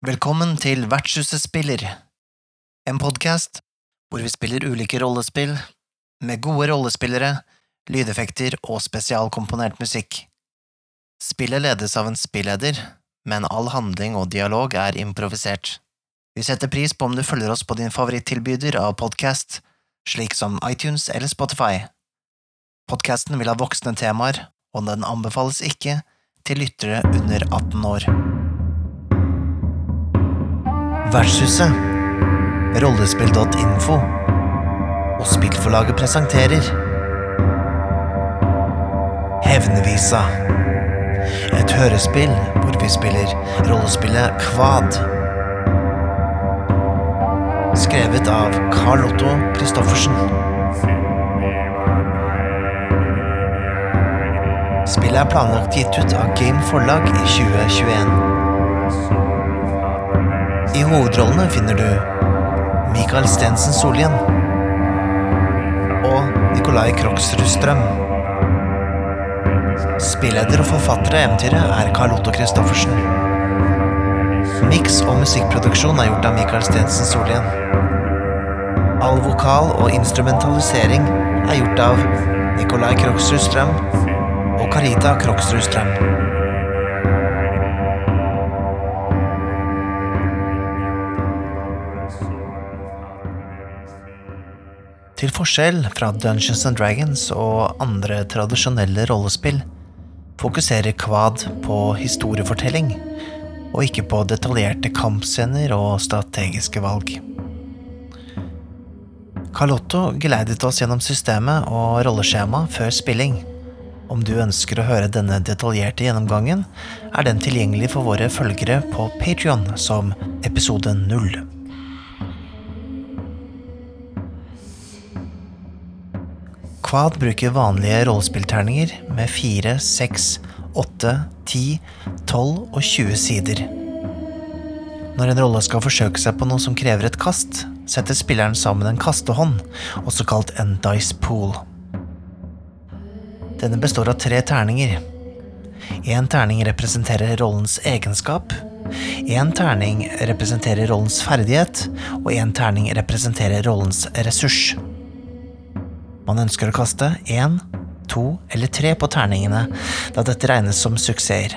Velkommen til Vertshuset spiller, en podkast hvor vi spiller ulike rollespill med gode rollespillere, lydeffekter og spesialkomponert musikk. Spillet ledes av en spilleder, men all handling og dialog er improvisert. Vi setter pris på om du følger oss på din favorittilbyder av podkast, slik som iTunes eller Spotify. Podkasten vil ha voksne temaer, og den anbefales ikke til lyttere under 18 år. Vertshuset, rollespill.info og spillforlaget presenterer Hevnevisa. Et hørespill hvor vi spiller rollespillet Kvad. Skrevet av Carl Otto Christoffersen. Spillet er planlagt gitt ut av Game Forlag i 2021. I hovedrollene finner du Mikael Stensen Solien og Nikolai Kroksrud Strøm. Spilleder og forfatter av eventyret er Karl Otto Christoffersen. Miks og musikkproduksjon er gjort av Mikael Stensen Solien. All vokal og instrumentalisering er gjort av Nikolai Kroksrud Strøm og Carita Kroksrud Strøm. Til forskjell fra Dungeons and Dragons og andre tradisjonelle rollespill fokuserer Kvad på historiefortelling, og ikke på detaljerte kampscener og strategiske valg. Carlotto geleidet oss gjennom systemet og rolleskjema før spilling. Om du ønsker å høre denne detaljerte gjennomgangen, er den tilgjengelig for våre følgere på Patrion som episode null. Quad bruker vanlige rollespillterninger med 4, 6, 8, 10, 12 og 20 sider. Når en rolle skal forsøke seg på noe som krever et kast, setter spilleren sammen en kastehånd, også kalt en dice pool. Denne består av tre terninger. Én terning representerer rollens egenskap, én terning representerer rollens ferdighet, og én terning representerer rollens ressurs. Man ønsker å kaste én, to eller tre på terningene, da dette regnes som suksesser.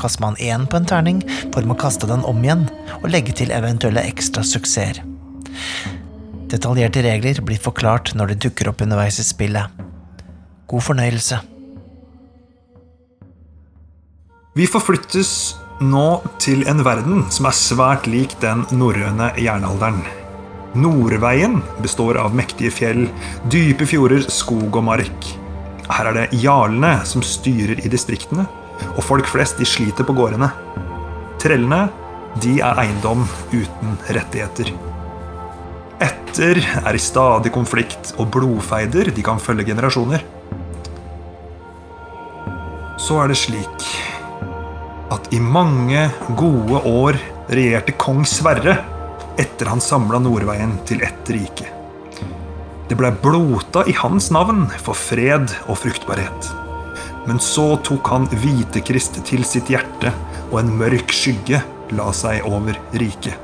Kaster man én på en terning, får man kaste den om igjen og legge til eventuelle ekstra suksesser. Detaljerte regler blir forklart når de dukker opp underveis i spillet. God fornøyelse. Vi forflyttes nå til en verden som er svært lik den norrøne jernalderen. Nordveien består av mektige fjell, dype fjorder, skog og mark. Her er det jarlene som styrer i distriktene, og folk flest de sliter på gårdene. Trellene de er eiendom uten rettigheter. Etter er i stadig konflikt, og blodfeider de kan følge generasjoner. Så er det slik at i mange gode år regjerte kong Sverre etter han samla Nordveien til ett rike. Det blei blota i hans navn for fred og fruktbarhet. Men så tok han Hvitekrist til sitt hjerte, og en mørk skygge la seg over riket.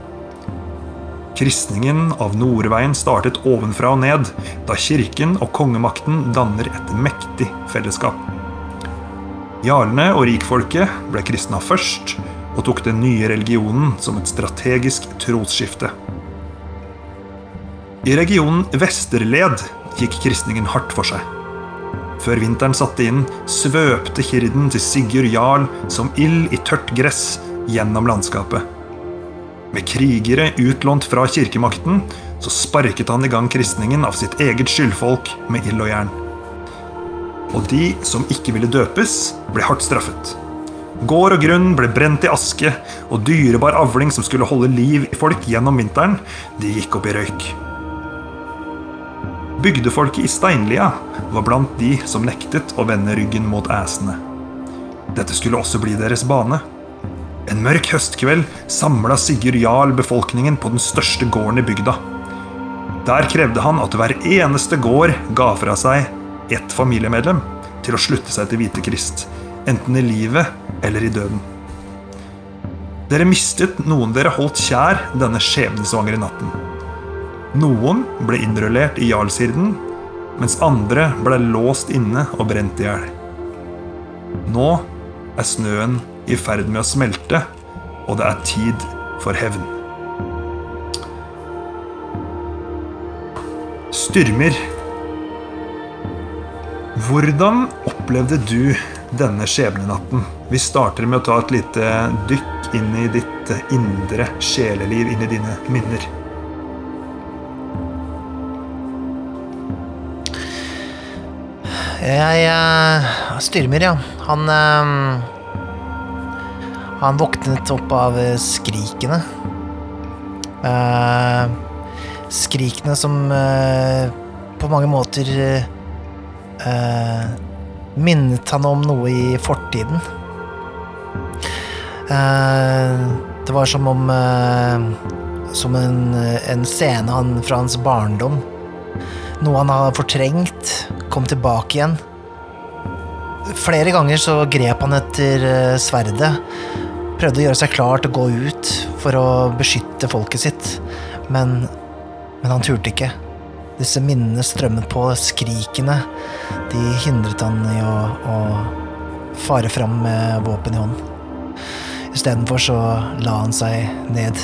Kristningen av Nordveien startet ovenfra og ned, da kirken og kongemakten danner et mektig fellesskap. Jarlene og rikfolket ble kristna først, og tok den nye religionen som et strategisk trosskifte. I regionen Vesterled gikk kristningen hardt for seg. Før vinteren satte inn, svøpte hirden til Sigurd Jarl som ild i tørt gress gjennom landskapet. Med krigere utlånt fra kirkemakten så sparket han i gang kristningen av sitt eget skyldfolk med ild og jern. Og de som ikke ville døpes, ble hardt straffet. Gård og grunn ble brent i aske, og dyrebar avling som skulle holde liv i folk gjennom vinteren, de gikk opp i røyk. Bygdefolket i Steinlia var blant de som nektet å vende ryggen mot æsene. Dette skulle også bli deres bane. En mørk høstkveld samla Sigurd Jarl befolkningen på den største gården i bygda. Der krevde han at hver eneste gård ga fra seg ett familiemedlem til å slutte seg til Hvitekrist, enten i livet eller i døden. Dere mistet noen dere holdt kjær denne skjebnesvangre natten. Noen ble innrullert i jarlshirden, mens andre ble låst inne og brent i hjel. Nå er snøen i ferd med å smelte, og det er tid for hevn. Styrmer. Hvordan opplevde du denne skjebnenatten? Vi starter med å ta et lite dykk inn i ditt indre sjeleliv, inn i dine minner. Jeg uh, Styrmer, ja. Han uh, Han våknet opp av skrikene. Uh, skrikene som på mange måter minnet han om noe i fortiden. det var som om Som en, en scene han, fra hans barndom. Noe han har fortrengt, kom tilbake igjen. Flere ganger så grep han etter eh, sverdet. Prøvde å gjøre seg klar til å gå ut for å beskytte folket sitt. Men, men han turte ikke. Disse minnene strømmet på, skrikene. De hindret han i å, å fare fram med våpen i hånd. Istedenfor så la han seg ned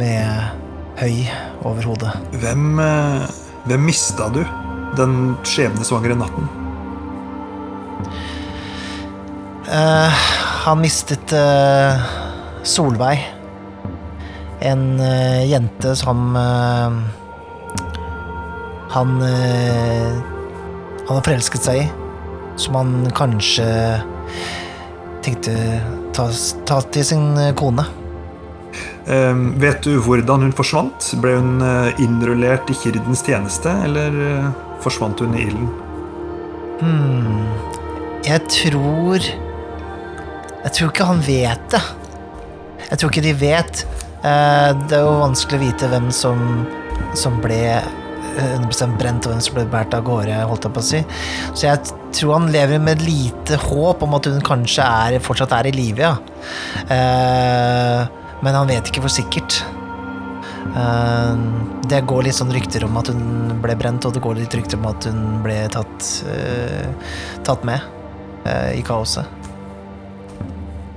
med høy over hodet. Hvem, eh, hvem mista du den skjebnesvangre natten? Uh, han mistet uh, Solveig. En uh, jente som han Han har forelsket seg i. Som han kanskje tenkte ta, ta til sin kone. vet du hvordan hun forsvant? Ble hun innrullert i Kirdens tjeneste, eller forsvant hun i ilden? Hmm. Jeg tror Jeg tror ikke han vet det. Jeg tror ikke de vet. Uh, det er jo vanskelig å vite hvem som, som ble 100 brent, og hun ble båret av gårde, holdt jeg på å si. Så jeg tror han lever med lite håp om at hun kanskje er, fortsatt er i live, ja. Uh, men han vet ikke for sikkert. Uh, det går litt sånn rykter om at hun ble brent, og det går litt rykter om at hun ble tatt, uh, tatt med i kaoset.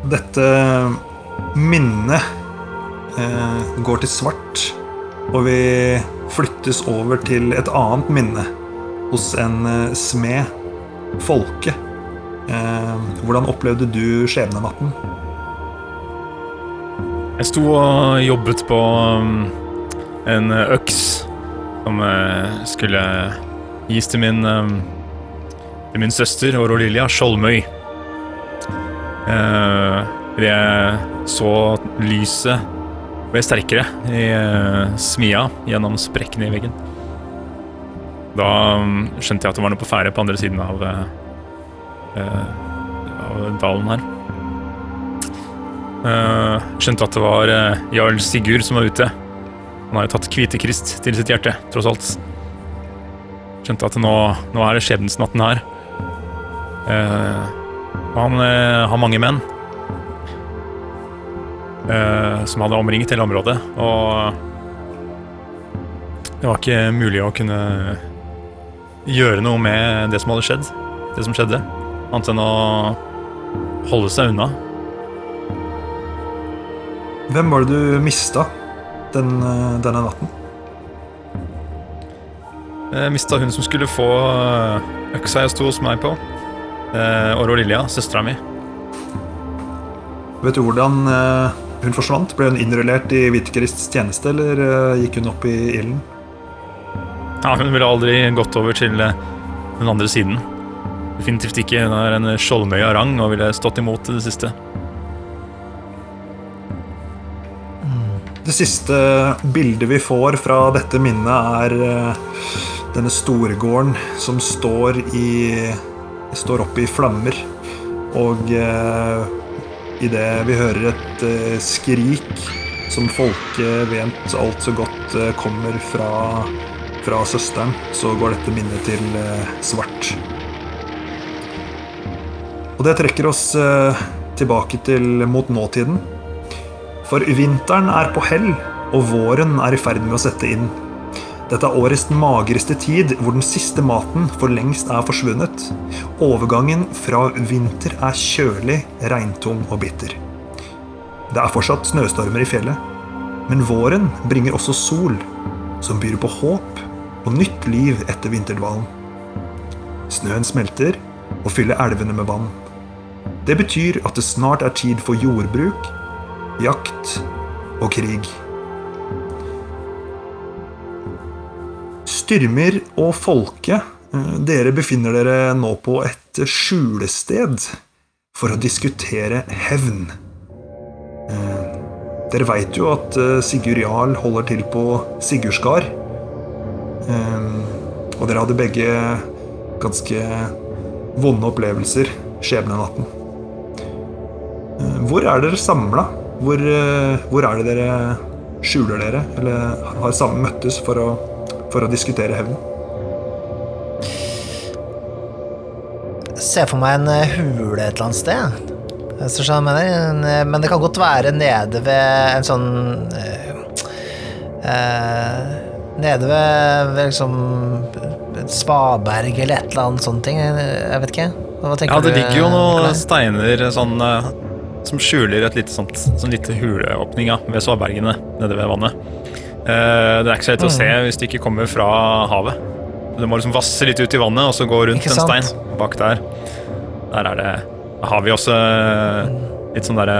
Dette minnet går til svart, og vi flyttes over til et annet minne hos en smed, Folke. Hvordan opplevde du skjebnenatten? Jeg sto og jobbet på um, en øks som skulle gis til min, til min søster og Lilja Skjoldmøy. Uh, jeg så lyset ble sterkere i uh, smia gjennom sprekkene i veggen. Da um, skjønte jeg at det var noe på ferde på andre siden av, av dalen her. skjønte at det var jarl Sigurd som var ute. Han har jo tatt Kvitekrist til sitt hjerte, tross alt. Skjønte at nå, nå er det skjebnesnatten her. Eh, han eh, har mange menn eh, som hadde omringet hele området, og det var ikke mulig å kunne gjøre noe med det som hadde skjedd, det som skjedde, annet enn å holde seg unna. Hvem var det du mista? den, eh, denne natten? Jeg mista hun som skulle få eh, øksa jeg sto hos meg på. Og Aurora Lilja, søstera mi. Vet du hvordan hun forsvant? Ble hun innrullert i Hvitgrists tjeneste, eller gikk hun opp i ilden? Ja, hun ville aldri gått over til den andre siden. Definitivt ikke. Hun er en skjoldmøye av rang og ville stått imot det siste. Det siste bildet vi får fra dette minnet, er eh, denne storgården som står i står oppe i flammer. Og eh, idet vi hører et eh, skrik som folket vet alt så godt eh, kommer fra, fra søsteren, så går dette minnet til eh, svart. Og det trekker oss tilbake til mot nåtiden. For vinteren er på hell, og våren er i ferd med å sette inn. Dette er årets magreste tid, hvor den siste maten for lengst er forsvunnet. Overgangen fra vinter er kjølig, regntung og bitter. Det er fortsatt snøstormer i fjellet, men våren bringer også sol, som byr på håp og nytt liv etter vinterdvalen. Snøen smelter og fyller elvene med vann. Det betyr at det snart er tid for jordbruk, jakt og krig. Styrmer og Folke, eh, dere befinner dere nå på et skjulested for å diskutere hevn. Eh, Dere veit jo at eh, Sigurd Jarl holder til på Sigurdsgard. Og dere hadde begge ganske vonde opplevelser skjebnenatten. Hvor er dere samla? Hvor, hvor er det dere skjuler dere? Eller har sammen møttes for å, for å diskutere hevn? Se for meg en eh, hule et eller annet sted. Eh, Men det kan godt være nede ved en sånn eh, eh, Nede ved, ved liksom et spaberg eller et eller annet sånt ting. Jeg vet ikke. Hva tenker Ja, det ligger jo noen steiner sånn som skjuler et lite sånt sånn lite huleåpning ja, ved svabergene nede ved vannet. Eh, det er ikke så lett å se hvis det ikke kommer fra havet. Du må liksom vasse litt ut i vannet og så gå rundt en stein. Bak der Der er det har vi også eh, litt sånn derre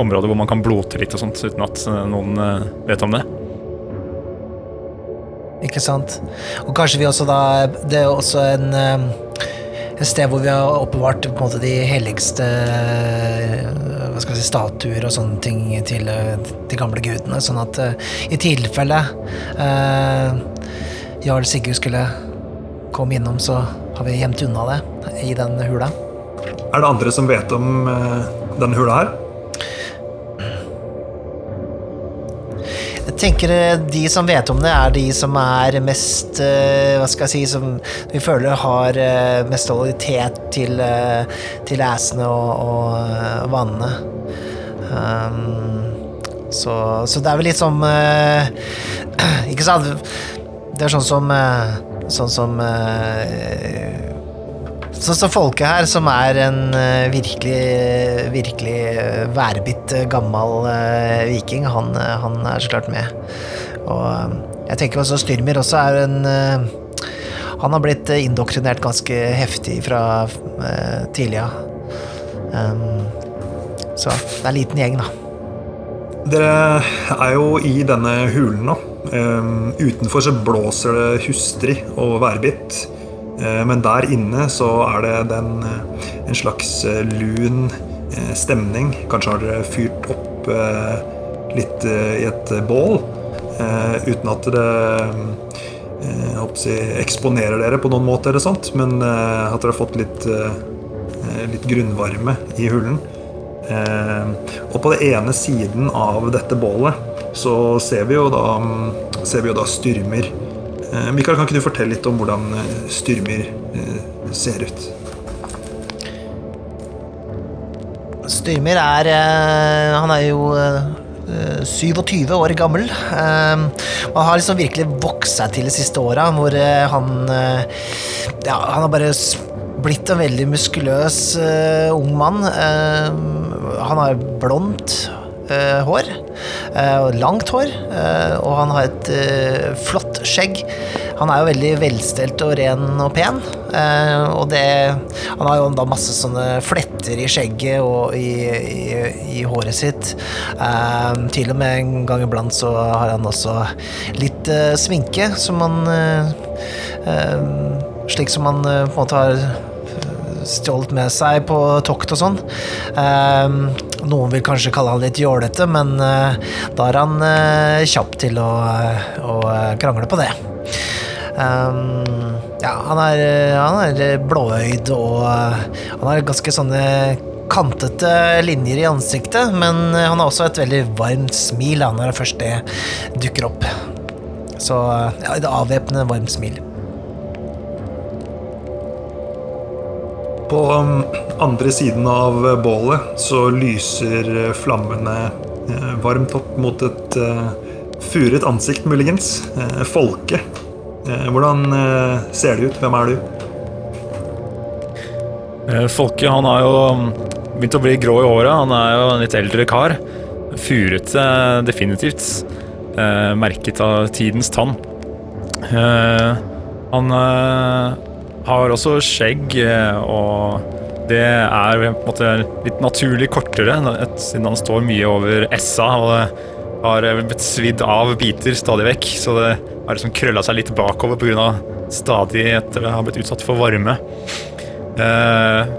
område hvor man kan blote litt og sånt uten at eh, noen eh, vet om det. Ikke sant. Og kanskje vi også da Det er også en eh, et sted hvor vi har oppbevart måte de helligste eh, si, statuer og sånne ting til eh, de gamle gudene, sånn at eh, i tilfelle eh, Jarl Sigurd skulle komme innom, så har vi gjemt unna det i den hula. Er det andre som vet om eh, denne hula her? Tenker eh, de som vet om det, er de som er mest eh, Hva skal jeg si Som vi føler har eh, mest lojalitet til, til æsene og, og vannene. Um, så, så det er vel litt som Ikke sant? Det er sånn som Sånn som Sånn som folket her, som er en eh, virkelig, virkelig eh, værbitt eh, gammel viking, han, han er så klart med. Og jeg tenker også Styrmir også er en Han har blitt indoktrinert ganske heftig fra uh, tidlig av. Um, så det er en liten gjeng, da. Dere er jo i denne hulen nå. Ehm, utenfor så blåser det hustrig og værbitt. Eh, men der inne så er det den, eh, en slags eh, lun stemning. Kanskje har dere fyrt opp litt i et bål. uten at det jeg eksponerer dere på noen måte, eller sånt, men at dere har fått litt, litt grunnvarme i hulen. Og på den ene siden av dette bålet så ser vi jo da, ser vi jo da styrmer. Eh, Mikael, kan ikke du fortelle litt om hvordan Styrmyr styrmer eh, ser ut? Styrmyr er eh, Han er jo eh, 27 år gammel. Eh, han har liksom virkelig vokst seg til de siste åra, hvor eh, han eh, Ja, han har bare blitt en veldig muskuløs eh, ung mann. Eh, han har blondt eh, hår, eh, langt hår, eh, og han har et eh, flott skjegg. Han er jo veldig velstelt og ren og pen, eh, og det Han har jo da masse sånne fletter i skjegget og i, i, i håret sitt. Eh, til og med en gang iblant så har han også litt eh, sminke som han Slik som han på en måte har stjålet med seg på tokt og sånn. Eh, noen vil kanskje kalle han litt jålete, men eh, da er han eh, kjapp til å, å krangle på det. Eh, ja, han er, han er blåøyd og eh, han har ganske sånne kantete linjer i ansiktet, men han har også et veldig varmt smil når først det dukker opp. Så ja, et avvæpnende varmt smil. På um, andre siden av bålet så lyser flammene eh, varmt opp mot et eh, furet ansikt, muligens. Folke. Eh, hvordan eh, ser det ut? Hvem er du? Eh, Folke han har jo mm, begynt å bli grå i håret. Han er jo en litt eldre kar. Furete, definitivt. Eh, merket av tidens tann. Eh, han eh, har også skjegg, eh, og det er på en måte litt naturlig kortere, siden han står mye over essa og har eh, blitt svidd av biter stadig vekk. Så det har liksom krølla seg litt bakover pga. stadig etter det har blitt utsatt for varme. Eh,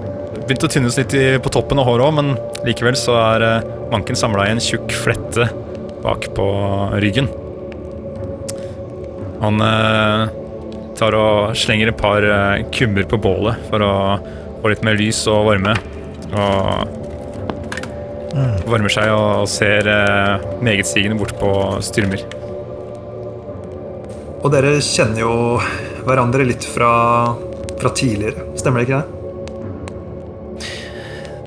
Begynte å tynnes litt på toppen av håret òg, men likevel så er eh, manken samla i en tjukk flette bak på ryggen. Han eh, tar og slenger et par eh, kummer på bålet for å få litt mer lys og varme. Og varmer seg og ser eh, megetsigende bort på Styrmer. Og dere kjenner jo hverandre litt fra, fra tidligere, stemmer det ikke det?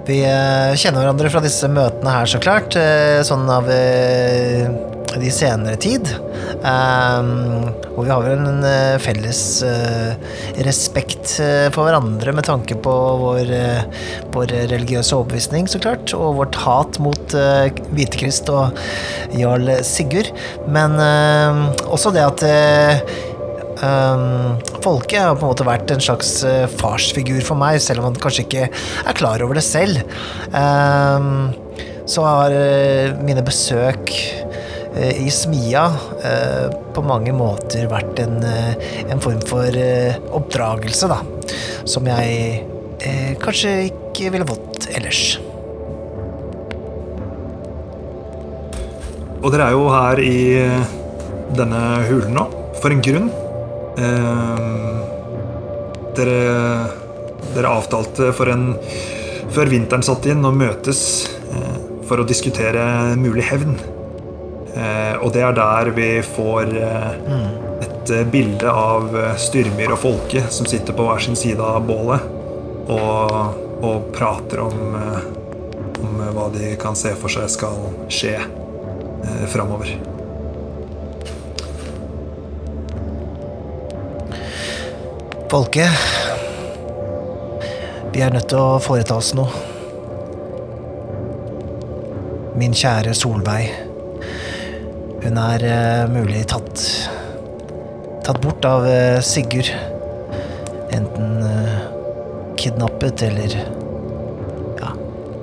Vi eh, kjenner hverandre fra disse møtene her, så klart. eh, Sånn av eh, de senere tid. Um, og vi har vel en eh, felles uh, respekt eh, for hverandre med tanke på vår, uh, vår religiøse overbevisning, så klart. Og vårt hat mot uh, Hvitekrist og jarl Sigurd. Men også det at Um, folket har på en måte vært en slags farsfigur for meg, selv om han kanskje ikke er klar over det selv. Um, så har mine besøk i smia eh, på mange måter vært en, eh, en form for eh, oppdragelse, da. Som jeg eh, kanskje ikke ville fått ellers. Og dere er jo her i denne hulen nå, for en grunn. Eh, dere, dere avtalte for en før vinteren satte inn å møtes eh, for å diskutere mulig hevn. Eh, og det er der vi får eh, et eh, bilde av Styrmyr og Folke som sitter på hver sin side av bålet og, og prater om, om hva de kan se for seg skal skje eh, framover. Folke, vi er nødt til å foreta oss noe. Min kjære Solveig. Hun er uh, mulig tatt Tatt bort av uh, Sigurd. Enten uh, kidnappet eller ja,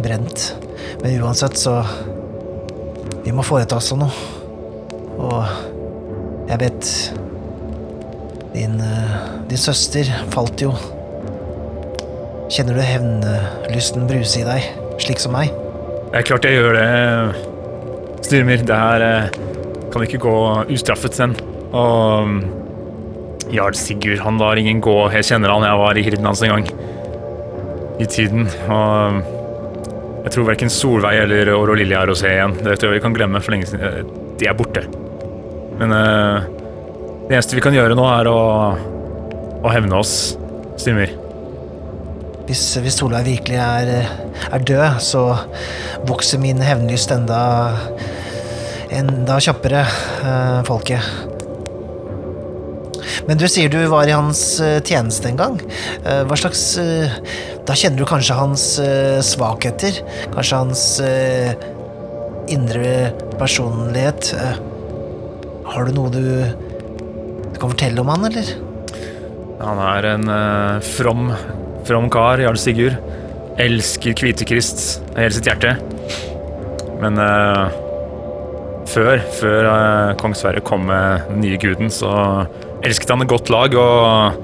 brent. Men uansett, så Vi må foreta oss noe. Og jeg vet din, din søster falt jo. Kjenner du hevnlysten bruse i deg, slik som meg? Det er klart jeg gjør det, Styrmer. Det eh, kan ikke gå ustraffet sen. Og mm, Jarl Sigurd, han lar ingen gå. Jeg kjenner han, jeg var i hirden hans en gang. I tiden. Og mm, jeg tror verken Solveig eller Åro Lilje er å se igjen. Det tror jeg vi kan glemme for lenge siden. Eh, De er borte. Men uh, det eneste vi kan gjøre nå, er å, å hevne oss, Stimmer. Hvis, hvis Solveig virkelig er, er død, så vokser min hevnlyst enda enda kjappere, eh, folket. Men du sier du var i hans eh, tjeneste en gang. Eh, hva slags eh, Da kjenner du kanskje hans svakheter? Kanskje hans indre personlighet? Har du noe du, du kan fortelle om han, eller? Han er en uh, from, from kar, Jarl Sigurd. Elsker Kvitekrist av hele sitt hjerte. Men eh, før, før eh, kong Sverre kom med den nye guden, så elsket han et godt lag og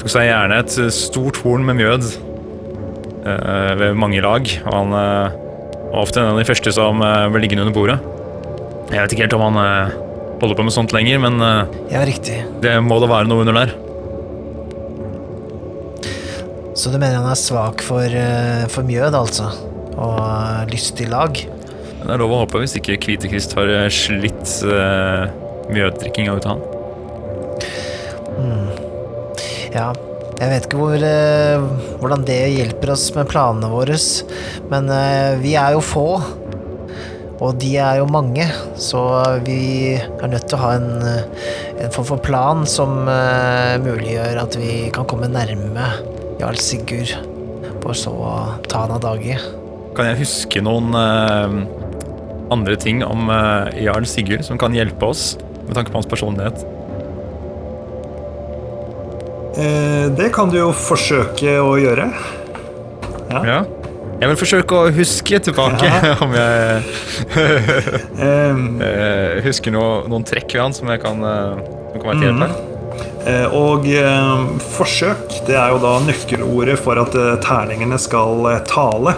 tok seg gjerne et stort horn med mjød eh, ved mange lag. Og han eh, var ofte en av de første som ble liggende under bordet. Jeg vet ikke helt om han holder på med sånt lenger, men Ja, riktig. det må da være noe under der. Så du mener han er svak for, for mjød, altså? Og lystig lag? Det er lov å håpe hvis ikke Kvitekrist har eh, slitt uh, mjøddrikkinga ut av han. Ja. Jeg vet ikke hvor, uh, hvordan det hjelper oss med planene våre, men uh, vi er jo få. Og de er jo mange, så vi er nødt til å ha en, eh, en form for plan som uh, muliggjør at vi kan komme nærme Jarl Sigurd, for så å ta han av dage. Kan jeg huske noen eh, andre ting om eh, Jarl Sigurd som kan hjelpe oss med tanke på hans personlighet? Eh, det kan du jo forsøke å gjøre. Ja. Ja. Jeg vil forsøke å huske tilbake om jeg Eh, eh, husker noe, noen trekk ved han som, jeg kan, eh, som kan være til hjelp her. Eh, Og forsøk, det er jo da nøkkelordet for at terningene skal tale.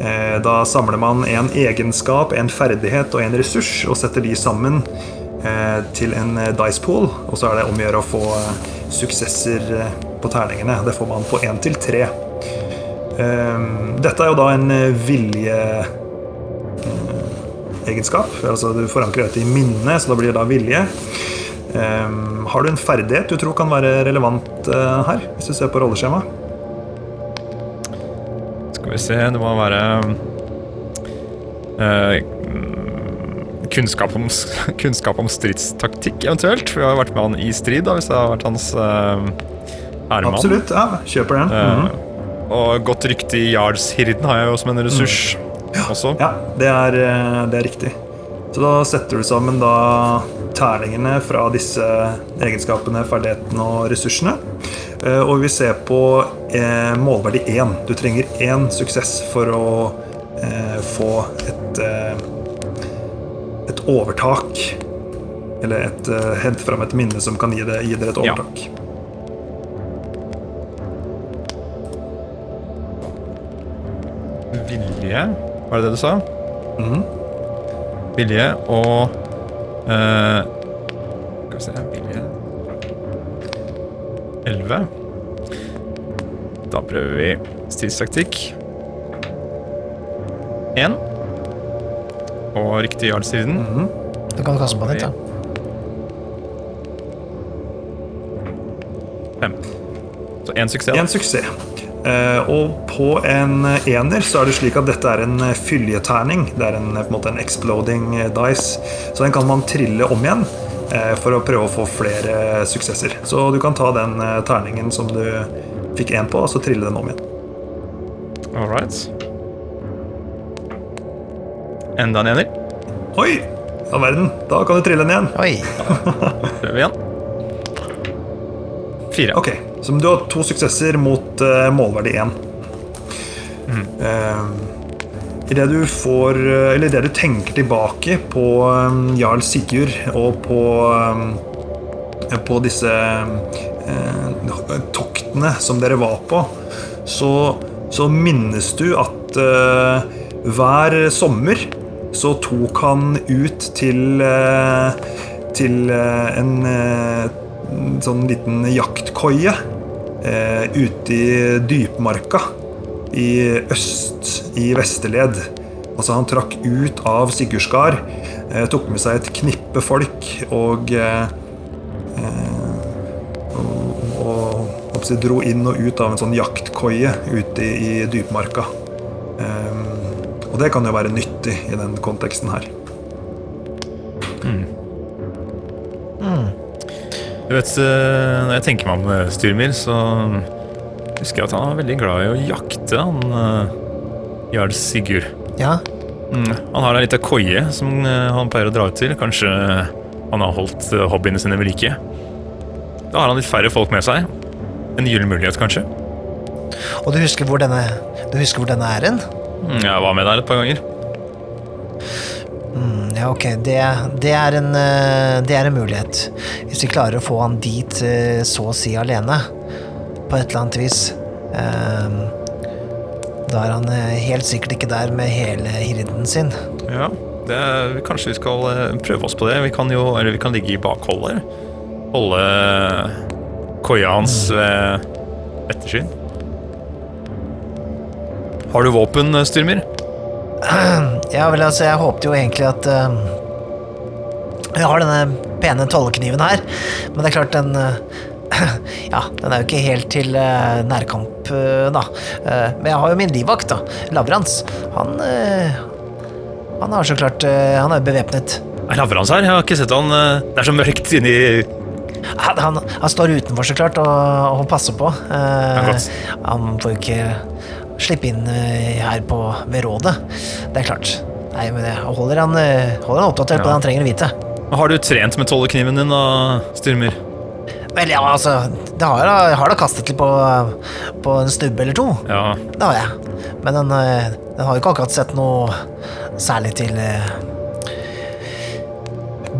Eh, Da samler man en egenskap, en ferdighet og en ressurs og setter de sammen eh, til en eh, dice pool. Og så er det om å gjøre å få suksesser på terningene. Det får man på én til tre. Eh, Dette er jo da en viljeegenskap. Altså Du forankrer dette i minnet, så da blir det da vilje. Ehm, har du en ferdighet du tror kan være relevant her, hvis du ser på rolleskjemaet? Skal vi se, det må være eh, mm, kunnskap, om, kunnskap om stridstaktikk, eventuelt. For jeg har vært med han i strid, da, hvis det har vært hans uh, æremann. Absolutt. ja, Kjøper den. Eh, Mhm. Og godt rykte i Jarlshirden har jeg jo som en ressurs også. Ja, det er, eh, det er riktig. Så da setter du sammen da terningene fra disse egenskapene, ferdighetene og ressursene. Eh, Og vi ser på eh, målverdi 1. Du trenger én suksess for å eh, få et et overtak. Eller et, hente fram et minne som kan gi, det, gi dere et Ja. overtak. Vilje, var det det du sa? Mhm. Vilje og eh, Skal vi se Vilje 11. Da prøver vi stridstaktikk. 1. Og riktig jarlsiden. -hmm. Du kan kaste på litt, da. Fem. Så én suksess. En suksess. Eh, og på en ener så er det slik at dette er en fyljeterning. Det er en, på en måte en exploding dice. Så den kan man trille om igjen eh, for å prøve å få flere suksesser. Så du kan ta den eh, terningen som du fikk én på, og så trille den om igjen. All right. Enda en ener. Oi! All verden. Da kan du trille den igjen. Oi! Prøver vi igjen. Fire. Ok, Så du har to suksesser mot uh, målverdi én. Eh, Idet du får uh, Eller idet du tenker tilbake på um, jarl Sigurd og på um, På disse uh, toktene som dere var på, så, så minnes du at hver sommer så tok han ut til Til en sånn liten jaktkoie ute i dypmarka i øst i Vesterled. Altså Han trakk ut av Sigurdsgard, eh, tok med seg et knippe folk og eh, eh, og, og dro inn og ut av en sånn jaktkoie ute i dypmarka. Eh, og det kan jo være nyttig i den konteksten her. Du vet, eh, Når jeg tenker meg om eh, Styrmir, så husker jeg at han var veldig glad i å jakte, han uh, Jarl Sigurd. Ja, Mm, han har ei lita koie som eh, han pleier å dra ut til. Kanskje han har holdt eh, hobbyene sine ved like. Da har han litt færre folk med seg. En gyllen mulighet, kanskje. og du husker hvor denne, du husker hvor denne er hen? Mm, Jeg var med der et par ganger. Mm, ja, ok, det, det, er en, eh, det er en mulighet. Hvis vi klarer å få han dit eh, så å si alene, på et eller annet vis. Um, Da er han eh, helt sikkert ikke der med hele hirden sin. Ja, det Kanskje vi skal prøve oss på det. Vi kan jo, eller vi kan ligge i bakholdet. Holde koia hans ved ettersyn. Har du våpen, Styrmir? Ja, vel, altså, jeg håpte jo egentlig at uh, Jeg har denne pene tollekniven her, men det er klart, den, uh, Ja, den er jo ikke helt til uh, nærkamp, eh, da. Men jeg har jo min livvakt, da. Lavrans. Han Han har så klart Han er jo bevæpnet. Er Lavrans her? Jeg har ikke sett han. Det er så mørkt inni Han, han, han står utenfor, så klart, og, og passer på. Han får jo ikke slippe inn eh, her på, ved rådet. Det er klart. Nei, men jeg holder han, eh, holder han oppdatert på det han trenger å vite. Har du trent med tollekniven din, da, Styrmer? Vel, ja, altså Det har jeg har da kastet litt på, på en stubbe eller to. Ja, Det har jeg. Men den, eh, den har jo ikke akkurat sett noe særlig til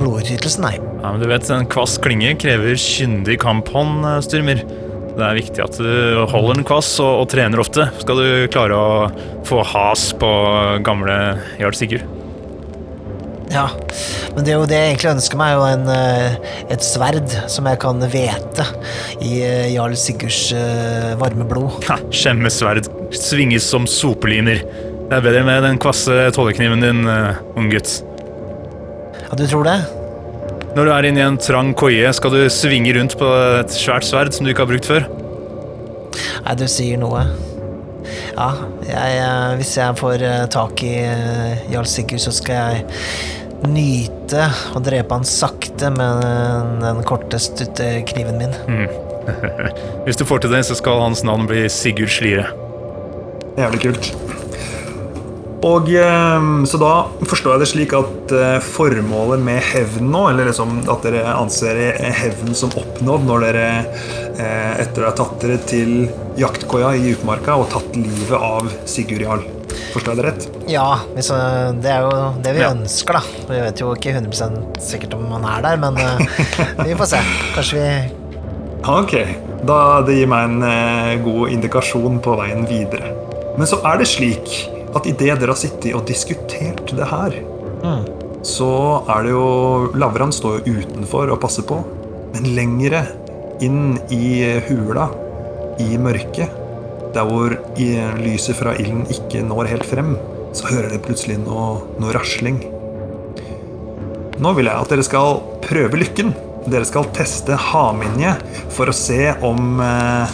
blodutytelsen, nei. Ja, men du vet, En kvass klinge krever kyndig kamphånd, Styrmer. Det er viktig at du holder den kvass og, og trener ofte. Skal du klare å få has på gamle Jarl Sigurd. Ja, men det er jo det jeg egentlig ønsker meg, jo en, eh, et sverd som jeg kan hvete i eh, Jarl Sigurds eh, varme blod. Ha, Skjemmesverd svinges som sopeliner. Det er bedre med den kvasse tollekniven din, ung gutt. Ja, du tror det? Når du er inne i en trang koie, skal du svinge rundt på et svært sverd som du ikke har brukt før. Nei, du sier noe. Ja, jeg, eh, hvis jeg får eh, tak i eh, Jarl Sigurd, så skal jeg nyte å drepe han sakte med den, korte, stutte kniven min. Hvis du får til det, så skal hans navn bli Sigurd Slire. Jævlig kult. Og eh, Så da forstår jeg det slik at eh, formålet med hevn nå, eller liksom at dere anser hevn som oppnådd når dere eh, etter å ha tatt dere til jaktkoia i utmarka og tatt livet av Sigurd Jarl. Forstår jeg det rett? Ja, det er jo det vi Ja. ønsker, da. Vi vet jo ikke 100 sikkert om han er der, men vi får se. Kanskje vi Ok, da det gir meg en god indikasjon på veien videre. Men så er det slik at idet dere har sittet og diskutert det her, så er det jo Lavran står jo utenfor og passer på, men lengre inn i hula, i mørket, der hvor i lyset fra ilden ikke når helt frem, så hører dere plutselig noe, noe rasling. Nå vil jeg at dere skal prøve lykken. Dere skal teste haminje for å se om eh,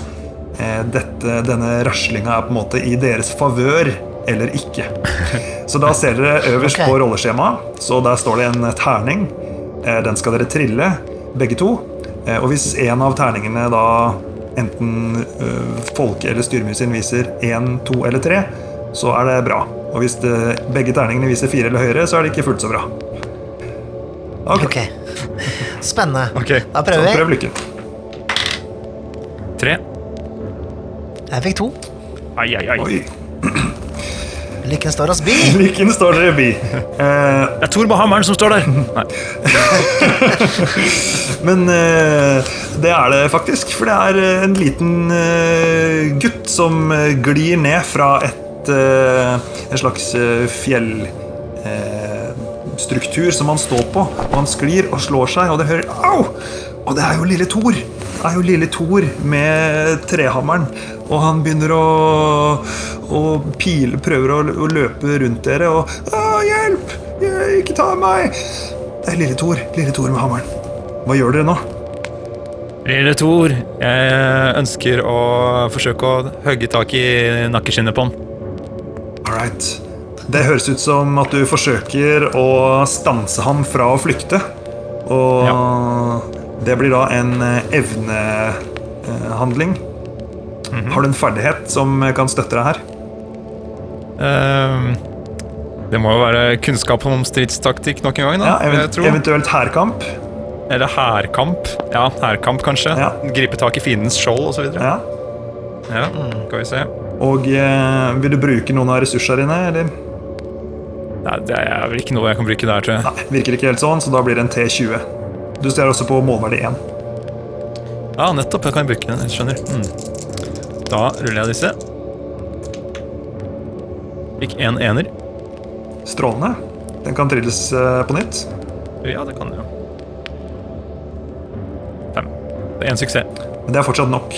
eh, dette, denne raslinga er på en måte i deres favør eller ikke. Så da ser dere øverst okay. på rolleskjemaet, så der står det en terning. Eh, Den skal dere trille, begge to. Eh, Og hvis en av terningene da enten øh, folke- eller styrmusen viser én, to eller tre, så er det bra. Og hvis det, begge terningene viser fire eller høyere, så er det ikke fullt så bra. Ok, okay. Spennende. Okay. Da prøver vi. prøv lykken. Tre. Jeg fikk to. Ai, ai, ai. Oi. Lykken står oss bi. Lykken står dere bi. Uh, Det er Tor med hammeren som står der. Nei. men uh, det er det faktisk, for det er eh, en liten uh, gutt som eh, glir ned fra et, eh, en slags eh, fjellstruktur som han står på. Og han sklir og slår seg, og det hører Au! Og det er jo lille Thor. Det er jo lille Thor med trehammeren. Og han begynner å, å pile, prøver å, å løpe rundt dere og hjelp! Ikke ta meg! Det er lille Thor. Lille Thor med hammeren. Hva gjør dere nå? Lille Thor, jeg ønsker å forsøke å hogge tak i nakkeskinnet på han. All right. Det høres ut som at du forsøker å stanse ham fra å flykte. Og det blir da en eh, evnehandling. Har du en ferdighet som kan støtte deg her? Ehm, det må jo være kunnskap om stridstaktikk nok en gang, da. Ja, event eventuelt hærkamp? Eller hærkamp. Ja, hærkamp, kanskje. Ja. Gripe tak i fiendens skjold osv. Ja. Ja. ja, skal vi se. Og eh, vil du bruke noen av ressursene dine, eller? Nei, det er vel ikke noe jeg kan bruke der, tror jeg. Nei, virker ikke helt sånn, så da blir det en T20. Du ser også på målverdi 1. Ja, nettopp. Jeg kan bruke den. Jeg skjønner. Mm. Da ruller jeg disse. Fikk en ener. Strålende. Den kan trilles eh, på nytt. Ja, det kan den Ja. Fem. Det er én suksess. Men det er fortsatt nok.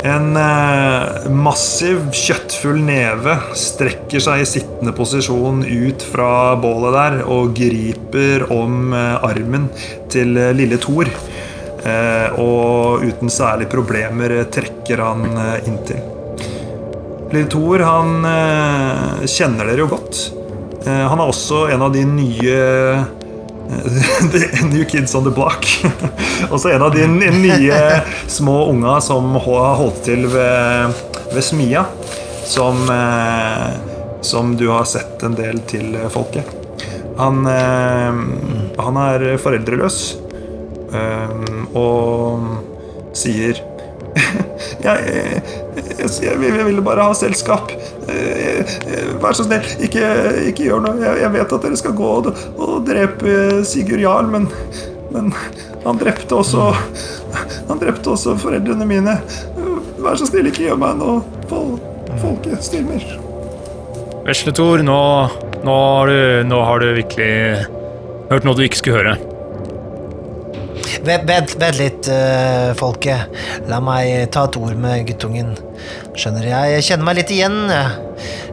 En eh, massiv, kjøttfull neve strekker seg i sittende posisjon ut fra bålet der og griper om eh, armen til eh, lille Thor. eh, og uten særlig problemer trekker han eh, inntil. Lille Thor han eh, kjenner dere jo godt. Eh, han er også en av de nye New Kids on the Block. også en av de nye små unga som har holdt til ved, ved smia. Som, eh, som du har sett en del til eh, folket. Han, eh, han er foreldreløs og sier jeg, jeg, jeg, jeg ville bare ha selskap. Eh, eh, Vær så snill, ikke, ikke gjør noe. Jeg, jeg vet at dere skal gå og, og drepe Sigurd Jarl, men, men han drepte også Han drepte også foreldrene mine. Vær så snill, ikke gjør meg noe. Fol, folket stilmer. Vesle Thor, nå, nå, har du, nå har du virkelig hørt noe du ikke skulle høre. Vent, vent litt, uh, folket. La meg ta et ord med guttungen. Skjønner jeg, kjenner meg litt igjen.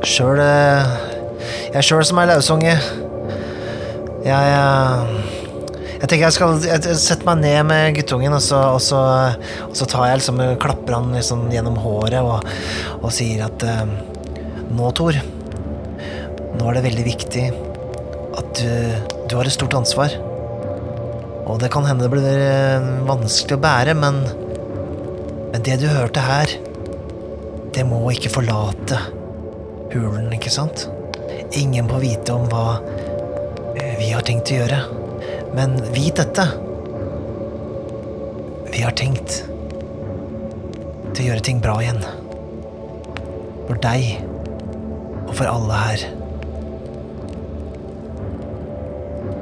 Sjøl eh, Jeg sjøl som er lausunge. Jeg eh, Jeg tenker jeg skal jeg meg ned med guttungen, og så, og så, og så tar jeg liksom klapper han liksom gjennom håret og, og sier at eh, Nå, Tor. Nå er det veldig viktig at du, du har et stort ansvar. Og det kan hende det blir vanskelig å bære, men Men det du hørte her, det må ikke forlate hulen, ikke sant? Ingen må vite om hva eh, vi har tenkt å gjøre. Men vit dette. Vi har tenkt til å gjøre ting bra igjen. For deg og for alle her.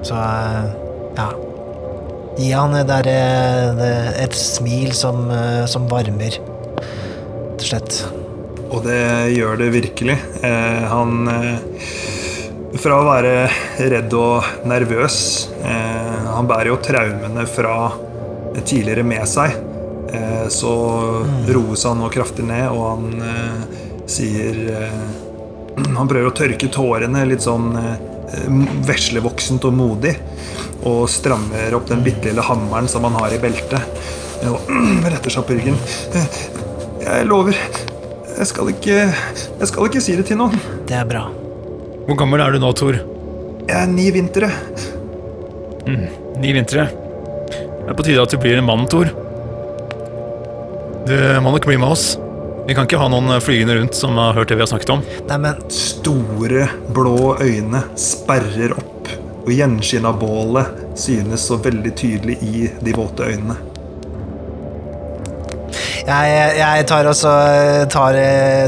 Så eh, ja. Gi han der, eh, et smil som, som varmer. Rett og slett. Og det gjør det virkelig. Eh, han eh, Fra å være redd og nervøs eh, Han bærer jo traumene fra tidligere med seg. Eh, så roes han nå kraftig ned, og han sier Han prøver å tørke tårene litt sånn veslevoksent og modig. Og strammer opp den bitte lille hammeren som han har i beltet. Og retter seg på ryggen. Jeg lover. Jeg skal ikke Jeg skal ikke si det til noen. Det er bra. Hvor gammel er du nå, Thor? Jeg er ni vintre. Ni vintre. Det er på tide at du blir en mann, Thor. Du må nok bli med oss. Vi kan ikke ha noen flygende rundt som har hørt det vi har snakket om. Nei, men Store, blå øyne sperrer opp, og gjenskinn av bålet synes så veldig tydelig i de våte øynene. Jeg, jeg tar også tar,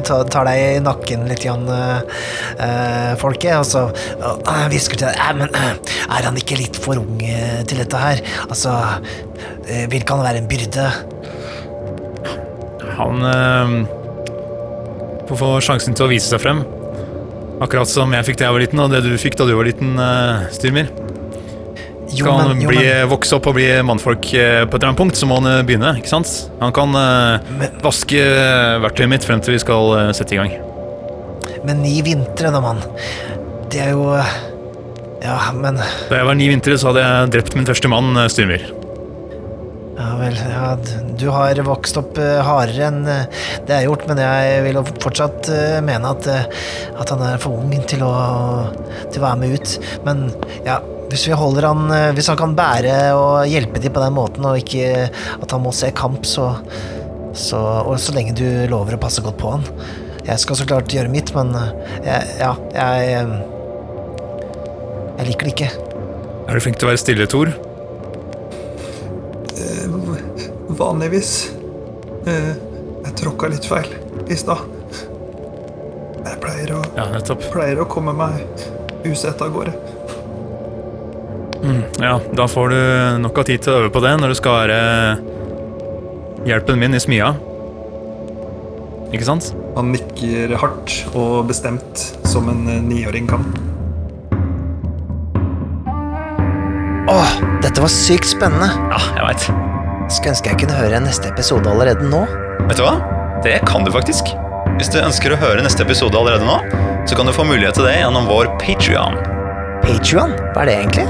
tar, tar deg i nakken litt, grann, eh, folket, og så hvisker til deg «Eh, Men eh, er han ikke litt for ung eh, til dette her? Altså, eh, vil ikke han være en byrde? Han eh, får få sjansen til å vise seg frem. Akkurat som jeg fikk da jeg var liten, og det du fikk da du var liten, eh, Styrmir. Jo, Skal han men, jo, bli, men, vokse opp og bli mannfolk eh, på et eller annet punkt, så må han eh, begynne. ikke sant? Han kan eh, Men- vaske verktøyet mitt frem til vi skal sette i gang. men ni vintre, da, mann. Det er jo Ja, men Da jeg var ni vintre, så hadde jeg drept min første mann, Styrmir. Ja vel, ja, du har vokst opp hardere enn det jeg har gjort, men jeg vil jo fortsatt mene at, at han er for ung til å, til å være med ut. Men ja, hvis vi holder han eh, Hvis han kan bære og hjelpe dem på den måten, og ikke at han må se kamp, så, så Og så lenge du lover å passe godt på han. Jeg skal så klart gjøre mitt, men eh, jeg, ja, jeg eh, Jeg liker det ikke. Er du flink til å være stille, Thor? Vanligvis. Eh, Jeg tråkka litt feil i stad. Jeg pleier å, Ja, pleier å komme meg usett av gårde. Ja, Da får du nok av tid til å øve på det når du skal være hjelpen min i smia. Ikke sant? Han nikker hardt og bestemt, som en eh, niåring kan. Åh, dette var sykt spennende. Ja, jeg veit. Skulle ønske jeg kunne høre neste episode allerede nå. Vet du hva? Det kan du faktisk. Hvis du ønsker å høre neste episode allerede nå, så kan du få mulighet til det gjennom vår Patrion. Patreon, hva er det egentlig?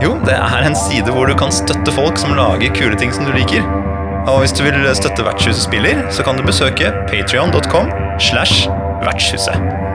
Jo, det er en side hvor du kan støtte folk som lager kule ting som du liker. Og hvis du vil støtte Vertshuset spiller, så kan du besøke patrion.com slash vertshuset.